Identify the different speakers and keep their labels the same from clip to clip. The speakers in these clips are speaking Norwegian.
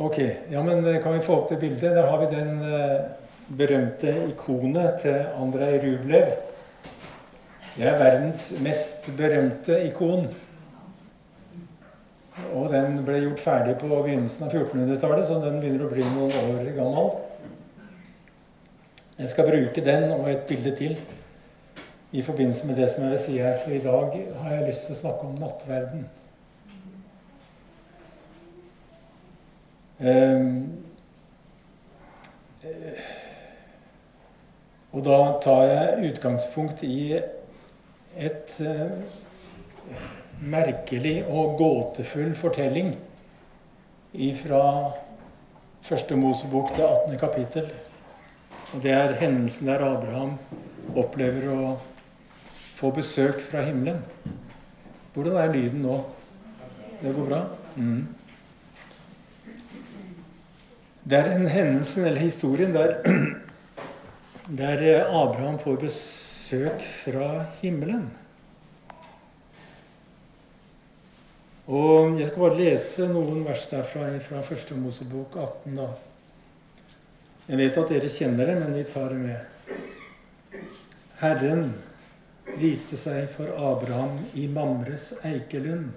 Speaker 1: Ok, ja, men eh, kan vi få opp det bildet? Der har vi den eh, berømte ikonet til Andrej Rublev. Det er verdens mest berømte ikon. Og den ble gjort ferdig på begynnelsen av 1400-tallet, så den begynner å bli noen år gammel. Jeg skal bruke den og et bilde til i forbindelse med det som jeg vil si her, for i dag har jeg lyst til å snakke om nattverden. Og da tar jeg utgangspunkt i et uh, merkelig og gåtefull fortelling fra første Mosebok til 18. kapittel. Og det er hendelsen der Abraham opplever å få besøk fra himmelen. Hvordan er lyden nå? Det går bra? Mm. Det er en hendelsen, eller historien, der, der Abraham får besøk fra himmelen. Og Jeg skal bare lese noen vers derfra fra første Mosebok 18. da. Jeg vet at dere kjenner det, men vi tar det med. Herren viste seg for Abraham i Mamres eikelund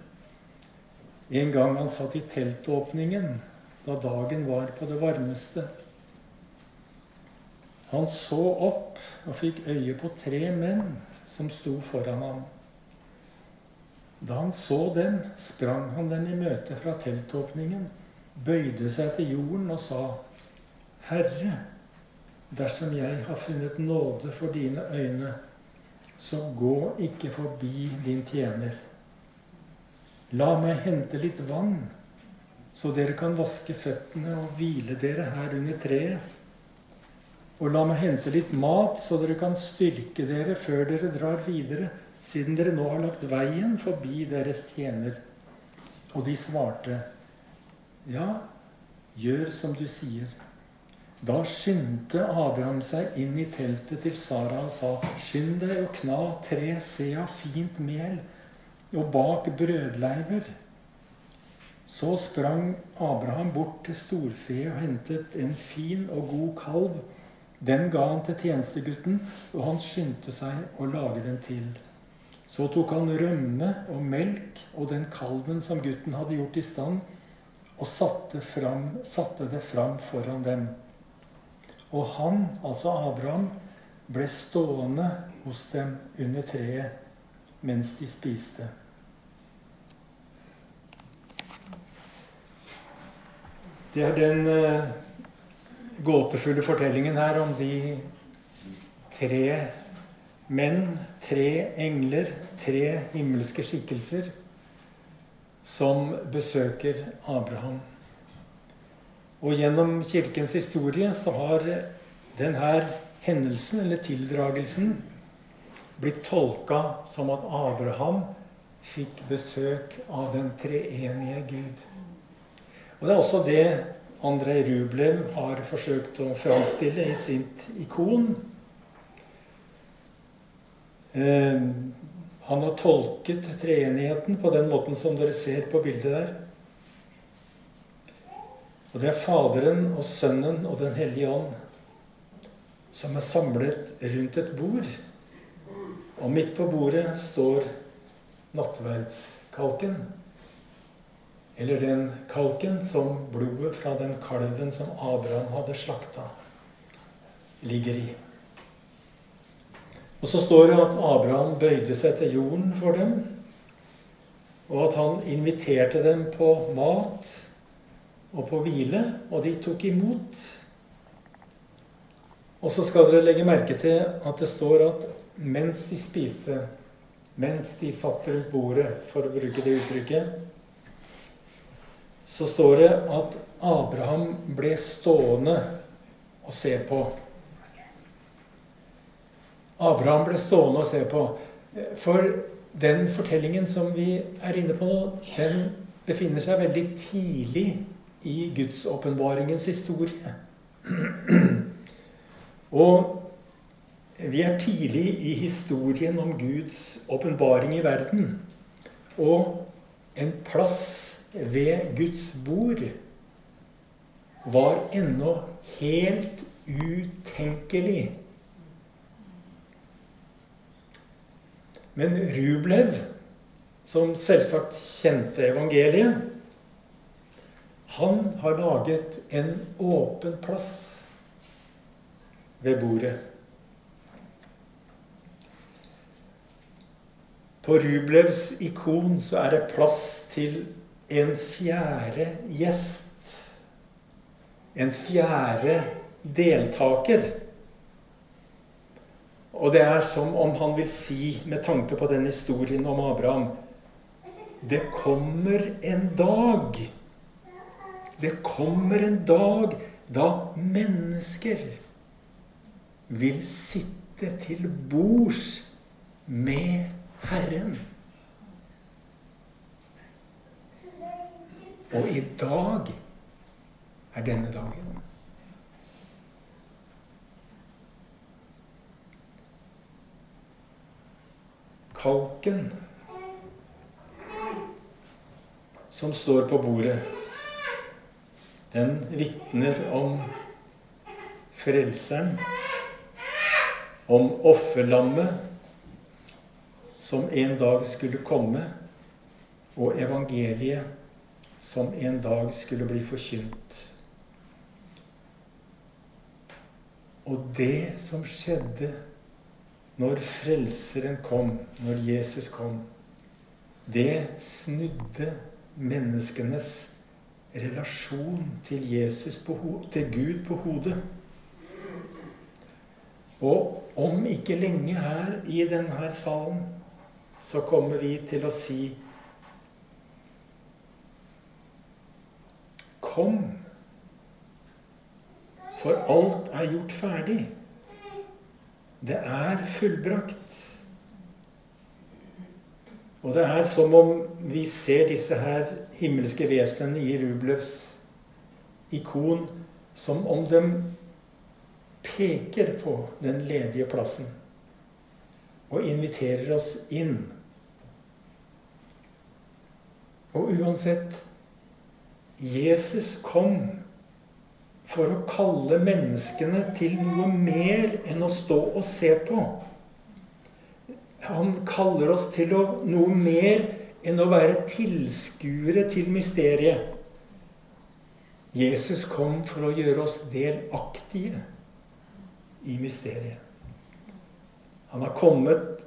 Speaker 1: en gang han satt i teltåpningen da dagen var på det varmeste. Han så opp og fikk øye på tre menn som sto foran ham. Da han så dem, sprang han dem i møte fra teltåpningen, bøyde seg til jorden og sa:" Herre, dersom jeg har funnet nåde for dine øyne, så gå ikke forbi din tjener. La meg hente litt vann, så dere kan vaske føttene og hvile dere her under treet. Og la meg hente litt mat, så dere kan styrke dere før dere drar videre, siden dere nå har lagt veien forbi deres tjener. Og de svarte, ja, gjør som du sier. Da skyndte Abraham seg inn i teltet til Sara og sa:" Skynd deg og kna tre sea fint mel og bak brødleiver. Så sprang Abraham bort til storfeet og hentet en fin og god kalv. Den ga han til tjenestegutten, og han skyndte seg å lage den til. Så tok han rømme og melk og den kalven som gutten hadde gjort i stand, og satte, fram, satte det fram foran dem. Og han, altså Abraham, ble stående hos dem under treet mens de spiste. Det er den uh, gåtefulle fortellingen her om de tre menn, tre engler, tre himmelske skikkelser som besøker Abraham. Og gjennom Kirkens historie så har denne hendelsen, eller tildragelsen, blitt tolka som at Abraham fikk besøk av den treenige Gud. Og Det er også det Andrej Rublev har forsøkt å framstille i sitt ikon. Eh, han har tolket treenigheten på den måten som dere ser på bildet der. Og det er Faderen og Sønnen og Den hellige ånd som er samlet rundt et bord. Og midt på bordet står nattverdskalken. Eller den kalken som blodet fra den kalven som Abraham hadde slakta, ligger i. Og så står det at Abraham bøyde seg til jorden for dem, og at han inviterte dem på mat og på hvile, og de tok imot. Og så skal dere legge merke til at det står at mens de spiste, mens de satt rundt bordet, for å bruke det uttrykket, så står det at Abraham ble stående og se på. Abraham ble stående og se på. For den fortellingen som vi er inne på nå, den befinner seg veldig tidlig i gudsåpenbaringens historie. Og vi er tidlig i historien om Guds åpenbaring i verden. Og en plass ved Guds bord var ennå helt utenkelig. Men Rublev, som selvsagt kjente evangeliet, han har laget en åpen plass ved bordet. På Rublevs ikon så er det plass til en fjerde gjest. En fjerde deltaker. Og det er som om han vil si, med tanke på den historien om Abraham Det kommer en dag. Det kommer en dag da mennesker vil sitte til bords med Herren. Og i dag er denne dagen. Kalken som står på bordet, den vitner om Frelseren, om offerlammet som en dag skulle komme, og evangeliet som en dag skulle bli forkynt. Og det som skjedde når Frelseren kom, når Jesus kom, det snudde menneskenes relasjon til, Jesus på, til Gud på hodet. Og om ikke lenge her i denne salen så kommer vi til å si Kom, for alt er gjort ferdig. Det er fullbrakt. Og det er som om vi ser disse her himmelske vesenene i Rublevs ikon som om de peker på den ledige plassen og inviterer oss inn. Og uansett Jesus kom for å kalle menneskene til noe mer enn å stå og se på. Han kaller oss til noe mer enn å være tilskuere til mysteriet. Jesus kom for å gjøre oss delaktige i mysteriet. Han har kommet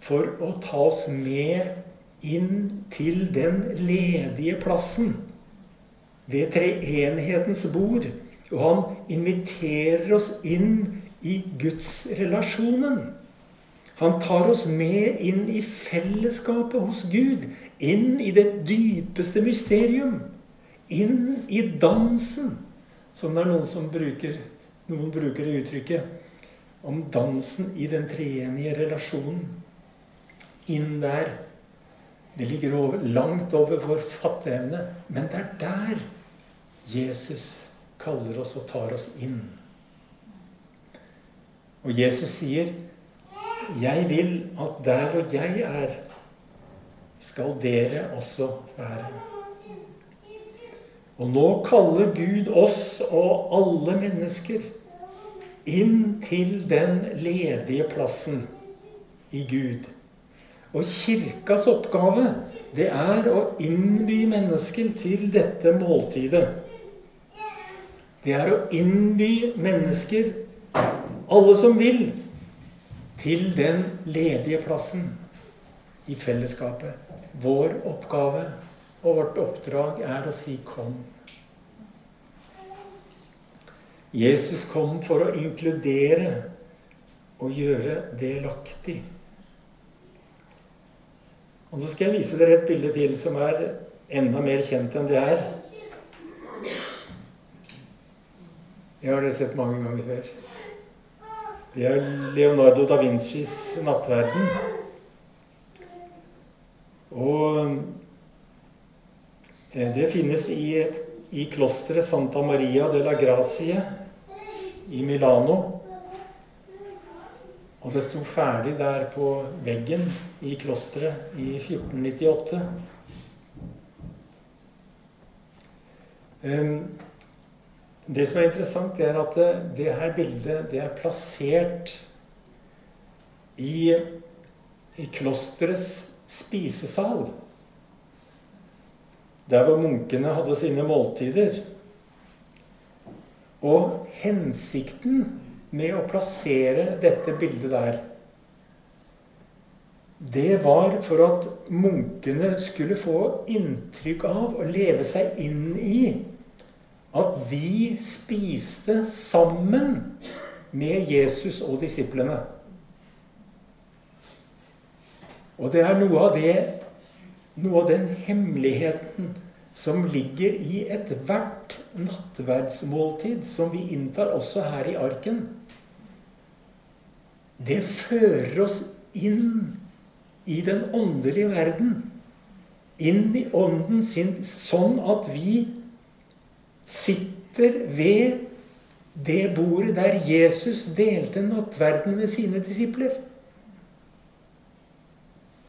Speaker 1: for å ta oss med inn til den ledige plassen ved treenighetens bord. Og han inviterer oss inn i gudsrelasjonen. Han tar oss med inn i fellesskapet hos Gud. Inn i det dypeste mysterium. Inn i dansen, som det er noen som bruker, noen bruker det uttrykket om dansen i den treenige relasjonen. Inn der. Det ligger over, langt over vår fatteevne, men det er der Jesus kaller oss og tar oss inn. Og Jesus sier, 'Jeg vil at der hvor jeg er, skal dere også være'. Og nå kaller Gud oss og alle mennesker inn til den ledige plassen i Gud. Og kirkas oppgave, det er å innby mennesker til dette måltidet. Det er å innby mennesker, alle som vil, til den ledige plassen i fellesskapet. Vår oppgave og vårt oppdrag er å si 'kom'. Jesus kom for å inkludere og gjøre delaktig. Og Så skal jeg vise dere et bilde til som er enda mer kjent enn det er. Det har dere sett mange ganger før. Det er Leonardo da Vincis 'Nattverden'. Og eh, det finnes i, et, i klosteret Santa Maria de la Gracie i Milano. Og det sto ferdig der på veggen i klosteret i 1498. Det som er interessant, er at det her bildet det er plassert i, i klosterets spisesal. Der hvor munkene hadde sine måltider. Og hensikten med å plassere dette bildet der, det var for at munkene skulle få inntrykk av å leve seg inn i at de spiste sammen med Jesus og disiplene. Og det er noe av, det, noe av den hemmeligheten som ligger i ethvert nattverdsmåltid som vi inntar også her i arken. Det fører oss inn i den åndelige verden. Inn i ånden sin, sånn at vi sitter ved det bordet der Jesus delte nattverden med sine disipler.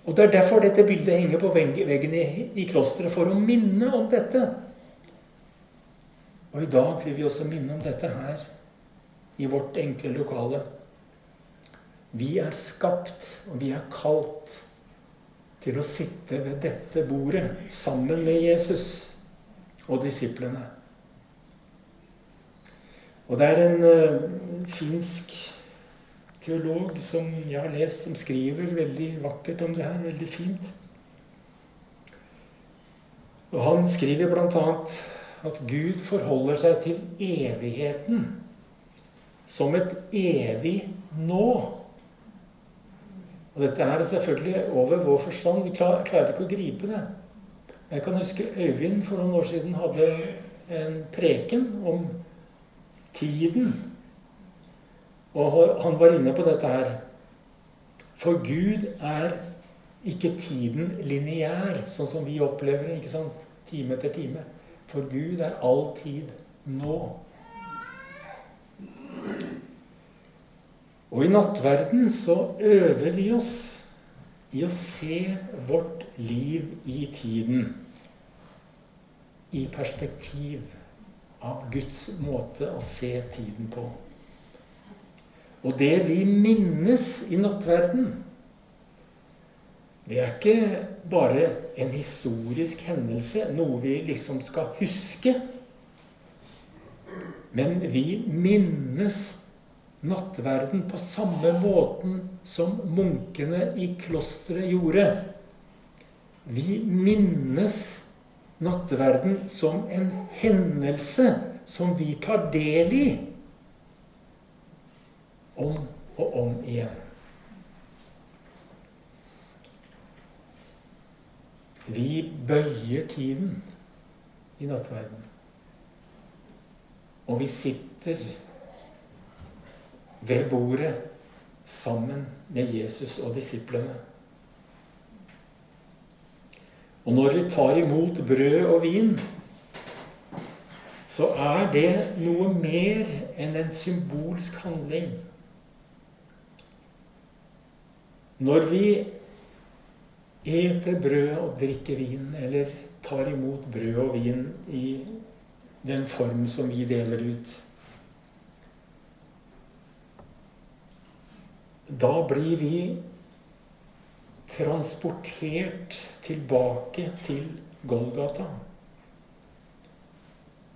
Speaker 1: Og Det er derfor dette bildet henger på veggen i, klosteret, for å minne om dette. Og i dag vil vi også minne om dette her, i vårt enkle lokale. Vi er skapt, og vi er kalt til å sitte ved dette bordet sammen med Jesus og disiplene. Og det er en uh, finsk teolog som jeg har lest, som skriver veldig vakkert om det her. Veldig fint. Og han skriver bl.a. at Gud forholder seg til evigheten som et evig nå. Og dette her er selvfølgelig over vår forstand. Vi klarer ikke å gripe det. Jeg kan huske Øyvind for noen år siden hadde en preken om tiden. Og han var inne på dette her. For Gud er ikke tiden lineær, sånn som vi opplever det. ikke sant? Time etter time. For Gud er all tid nå. Og i nattverden så øver vi oss i å se vårt liv i tiden i perspektiv av Guds måte å se tiden på. Og det vi minnes i nattverden, det er ikke bare en historisk hendelse, noe vi liksom skal huske. Men vi minnes nattverden på samme måten som munkene i klosteret gjorde. Vi minnes nattverden som en hendelse som vi tar del i om og om igjen. Vi bøyer tiden i nattverden. Og vi sitter ved bordet sammen med Jesus og disiplene. Og når vi tar imot brød og vin, så er det noe mer enn en symbolsk handling. Når vi eter brød og drikker vin, eller tar imot brød og vin i den form som vi deler ut Da blir vi transportert tilbake til Golgata.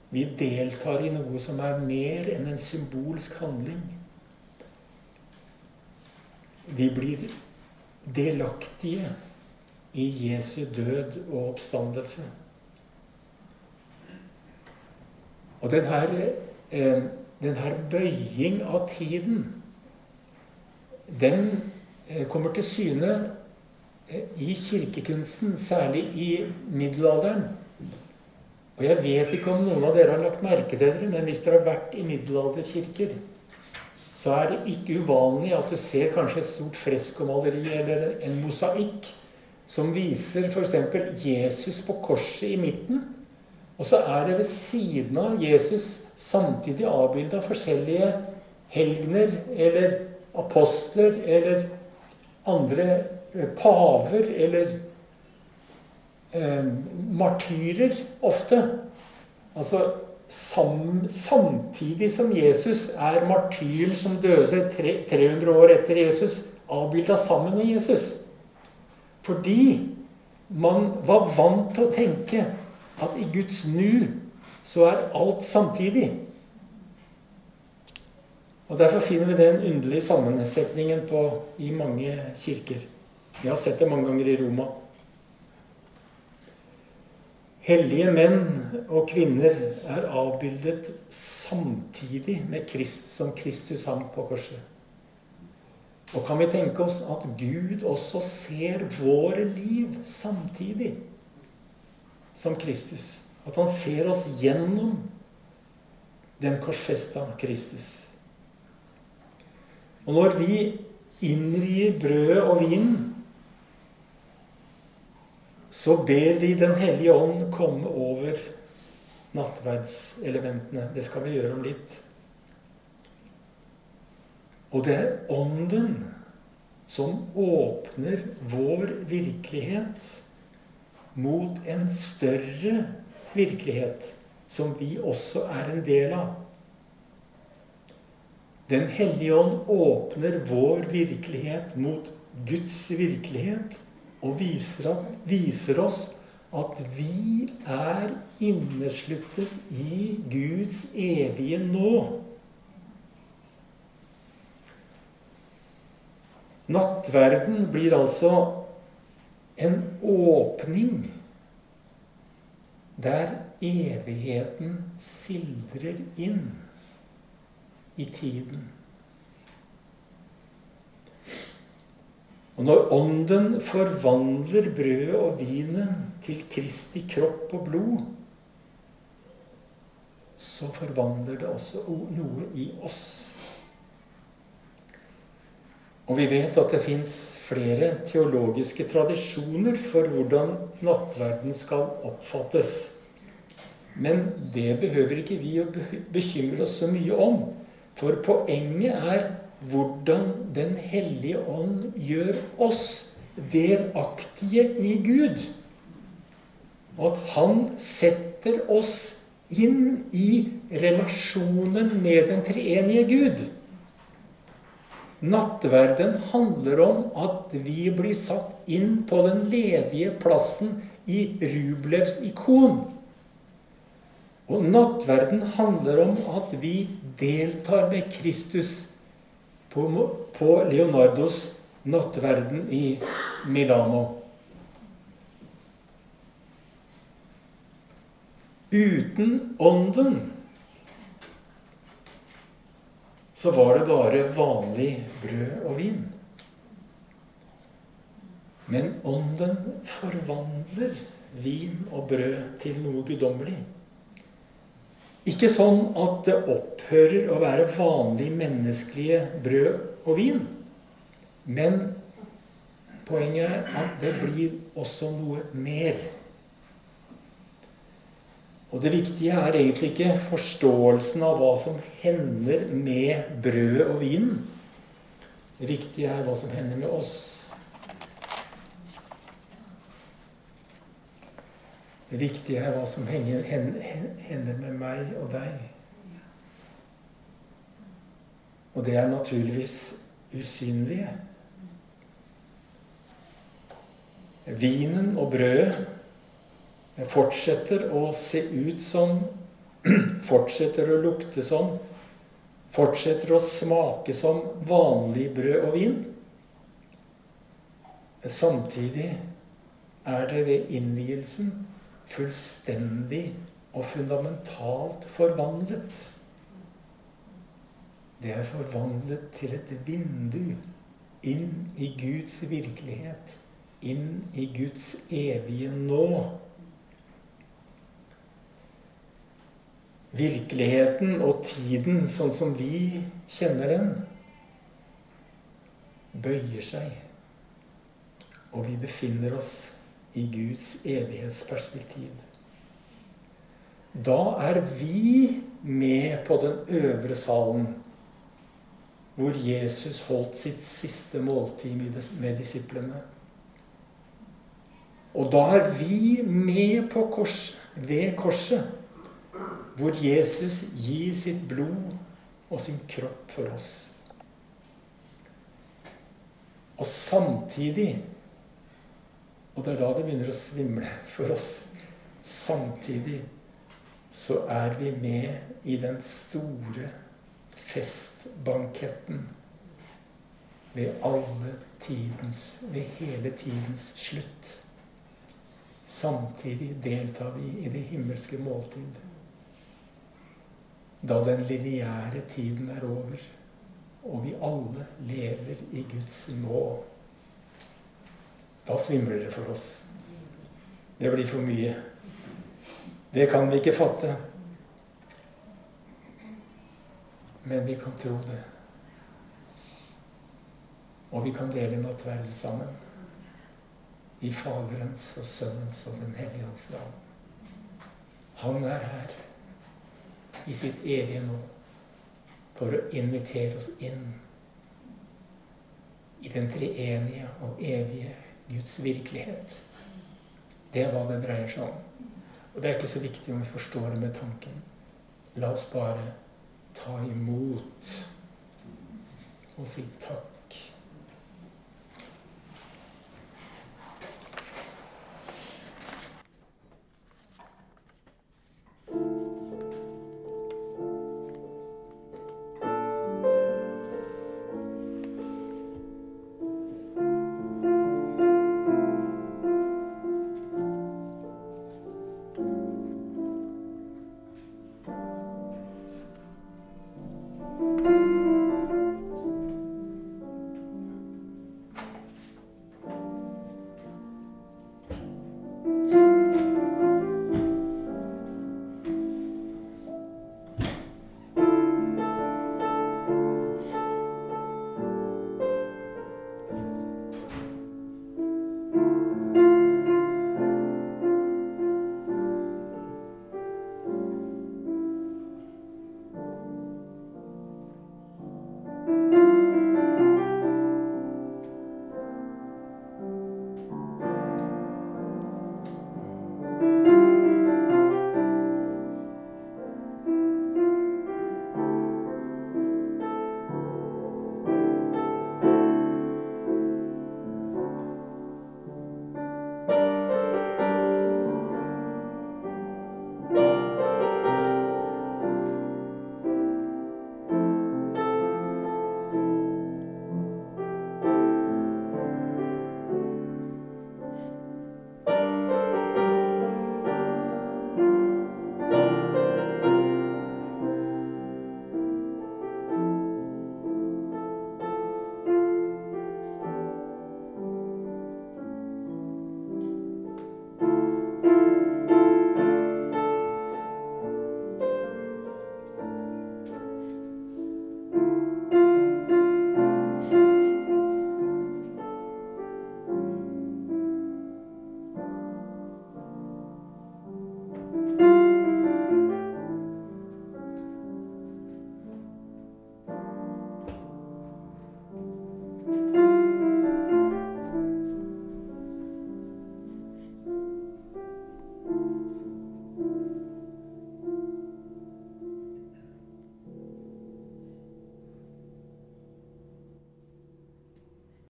Speaker 1: Vi deltar i noe som er mer enn en symbolsk handling. Vi blir delaktige i Jesu død og oppstandelse. Og den her, eh, den her bøying av tiden, den eh, kommer til syne i kirkekunsten, særlig i middelalderen. Og jeg vet ikke om noen av dere har lagt merke til det, men hvis dere har vært i middelalderkirker, så er det ikke uvanlig at du ser kanskje et stort freskomaleri eller en mosaikk som viser f.eks. Jesus på korset i midten. Og så er det ved siden av Jesus samtidig avbilda forskjellige helgener eller apostler eller andre paver eller eh, martyrer ofte. Altså sam, samtidig som Jesus er martyren som døde 300 år etter Jesus, avbilda sammen med Jesus. Fordi man var vant til å tenke at i Guds nu så er alt samtidig. Og Derfor finner vi den underlige sammensetningen på, i mange kirker. Jeg har sett det mange ganger i Roma. Hellige menn og kvinner er avbildet samtidig med Krist, som Kristus hang på korset. Og kan vi tenke oss at Gud også ser våre liv samtidig som Kristus? At han ser oss gjennom den korsfesta Kristus. Og når vi innvier brødet og vinen, så ber vi Den hellige ånd komme over nattverdselementene. Det skal vi gjøre om litt. Og det er Ånden som åpner vår virkelighet mot en større virkelighet som vi også er en del av. Den hellige ånd åpner vår virkelighet mot Guds virkelighet og viser, at, viser oss at vi er innesluttet i Guds evige nå. Nattverden blir altså en åpning der evigheten sildrer inn i tiden. Og når Ånden forvandler brødet og vinen til Kristi kropp og blod, så forvandler det også noe i oss. Og vi vet at det fins flere teologiske tradisjoner for hvordan nattverden skal oppfattes. Men det behøver ikke vi å bekymre oss så mye om. For poenget er hvordan Den hellige ånd gjør oss delaktige i Gud. Og at han setter oss inn i relasjonen med den treenige Gud. Nattverden handler om at vi blir satt inn på den ledige plassen i Rublevs ikon. Og nattverden handler om at vi deltar med Kristus på, på Leonardos nattverden i Milano. Uten Ånden så var det bare vanlig brød og vin. Men Ånden forvandler vin og brød til noe guddommelig. Ikke sånn at det opphører å være vanlig menneskelige brød og vin. Men poenget er at det blir også noe mer. Og det viktige er egentlig ikke forståelsen av hva som hender med brødet og vinen. Det viktige er hva som hender med oss. Det viktige er hva som hender med meg og deg. Og det er naturligvis usynlige. Vinen og brødet fortsetter å se ut som, fortsetter å lukte som, fortsetter å smake som vanlig brød og vin. Samtidig er det ved innvielsen fullstendig og fundamentalt forvandlet. Det er forvandlet til et vindu inn i Guds virkelighet, inn i Guds evige nå. virkeligheten og tiden sånn som vi kjenner den, bøyer seg. Og vi befinner oss i Guds evighetsperspektiv. Da er vi med på den øvre salen, hvor Jesus holdt sitt siste måltid med disiplene. Og da er vi med på kors, ved korset hvor Jesus gir sitt blod og sin kropp for oss. Og samtidig Og det er da det begynner å svimle for oss. Samtidig så er vi med i den store festbanketten ved alle tidens Ved hele tidens slutt. Samtidig deltar vi i det himmelske måltid. Da den lineære tiden er over og vi alle lever i Guds nå. Da svimler det for oss. Det blir for mye. Det kan vi ikke fatte. Men vi kan tro det. Og vi kan dele nattverden sammen. I Faderens og Sønnens og Den hellige hans navn. Han er her i sitt evige nå for å invitere oss inn i den treenige og evige Guds virkelighet. Det er hva det dreier seg om. Og det er ikke så viktig om vi forstår det med tanken. La oss bare ta imot og si takk